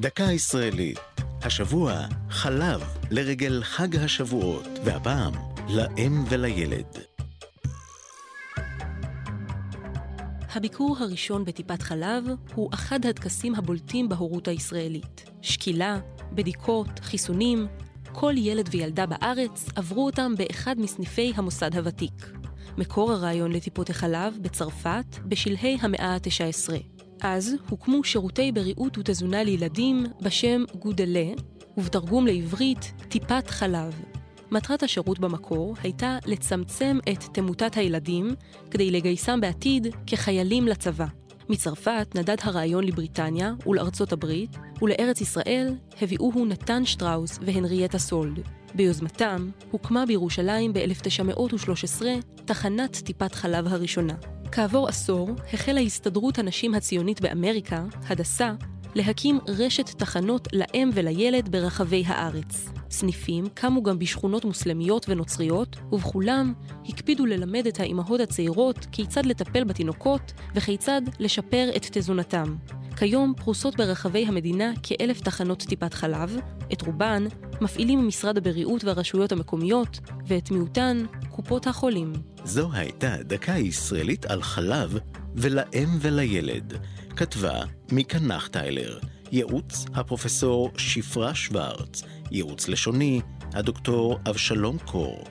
דקה ישראלית. השבוע חלב לרגל חג השבועות, והפעם לאם ולילד. הביקור הראשון בטיפת חלב הוא אחד הטקסים הבולטים בהורות הישראלית. שקילה, בדיקות, חיסונים, כל ילד וילדה בארץ עברו אותם באחד מסניפי המוסד הוותיק. מקור הרעיון לטיפות החלב בצרפת בשלהי המאה ה-19. אז הוקמו שירותי בריאות ותזונה לילדים בשם גודלה, ובתרגום לעברית טיפת חלב. מטרת השירות במקור הייתה לצמצם את תמותת הילדים כדי לגייסם בעתיד כחיילים לצבא. מצרפת נדד הרעיון לבריטניה ולארצות הברית, ולארץ ישראל הביאוהו נתן שטראוס והנריאטה סולד. ביוזמתם הוקמה בירושלים ב-1913 תחנת טיפת חלב הראשונה. כעבור עשור החלה הסתדרות הנשים הציונית באמריקה, הדסה, להקים רשת תחנות לאם ולילד ברחבי הארץ. סניפים קמו גם בשכונות מוסלמיות ונוצריות, ובכולם הקפידו ללמד את האימהות הצעירות כיצד לטפל בתינוקות וכיצד לשפר את תזונתם. כיום פרוסות ברחבי המדינה כאלף תחנות טיפת חלב, את רובן מפעילים משרד הבריאות והרשויות המקומיות, ואת מיעוטן קופות החולים. זו הייתה דקה ישראלית על חלב ולאם ולילד. כתבה מיקה נחטיילר, ייעוץ הפרופסור שפרה שוורץ, ייעוץ לשוני הדוקטור אבשלום קור.